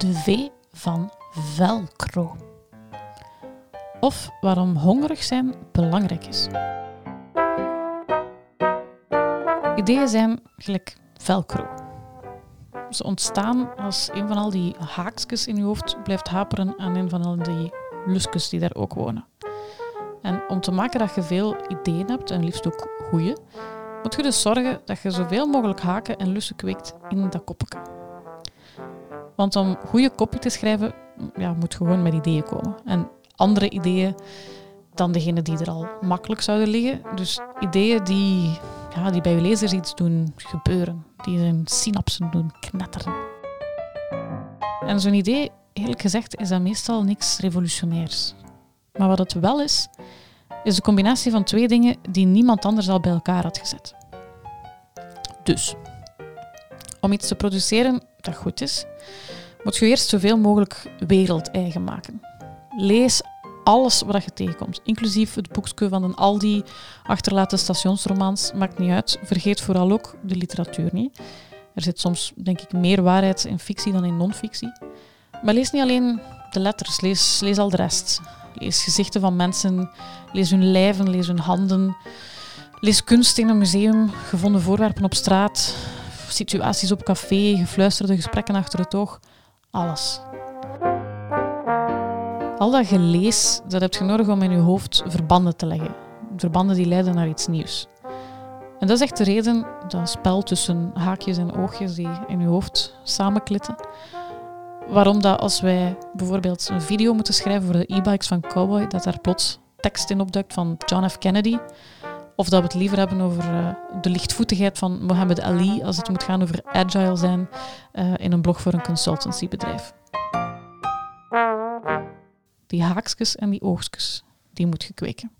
De V van velcro. Of waarom hongerig zijn belangrijk is. Ideeën zijn gelijk velcro. Ze ontstaan als een van al die haakjes in je hoofd blijft haperen aan een van al die lusjes die daar ook wonen. En om te maken dat je veel ideeën hebt, en liefst ook goeie, moet je dus zorgen dat je zoveel mogelijk haken en lussen kweekt in dat koppetje. Want om goede kopie te schrijven, ja, moet gewoon met ideeën komen. En andere ideeën dan degene die er al makkelijk zouden liggen. Dus ideeën die, ja, die bij je lezers iets doen gebeuren. Die hun synapsen doen knetteren. En zo'n idee, eerlijk gezegd, is dat meestal niks revolutionairs. Maar wat het wel is, is de combinatie van twee dingen die niemand anders al bij elkaar had gezet. Dus, om iets te produceren dat goed is, moet je eerst zoveel mogelijk wereldeigen maken. Lees alles wat je tegenkomt, inclusief het boekje van een Aldi, achterlaten stationsromans, maakt niet uit. Vergeet vooral ook de literatuur niet. Er zit soms, denk ik, meer waarheid in fictie dan in non-fictie. Maar lees niet alleen de letters, lees, lees al de rest. Lees gezichten van mensen, lees hun lijven, lees hun handen. Lees kunst in een museum, gevonden voorwerpen op straat, situaties op café, gefluisterde gesprekken achter het oog. Alles. Al dat gelees, dat heb je nodig om in je hoofd verbanden te leggen. Verbanden die leiden naar iets nieuws. En dat is echt de reden, dat spel tussen haakjes en oogjes die in je hoofd samenklitten. Waarom dat als wij bijvoorbeeld een video moeten schrijven voor de e-bikes van Cowboy, dat daar plots tekst in opduikt van John F. Kennedy. Of dat we het liever hebben over uh, de lichtvoetigheid van Mohammed Ali als het moet gaan over agile zijn uh, in een blog voor een consultancybedrijf. Die haakjes en die oogstjes, die moet je.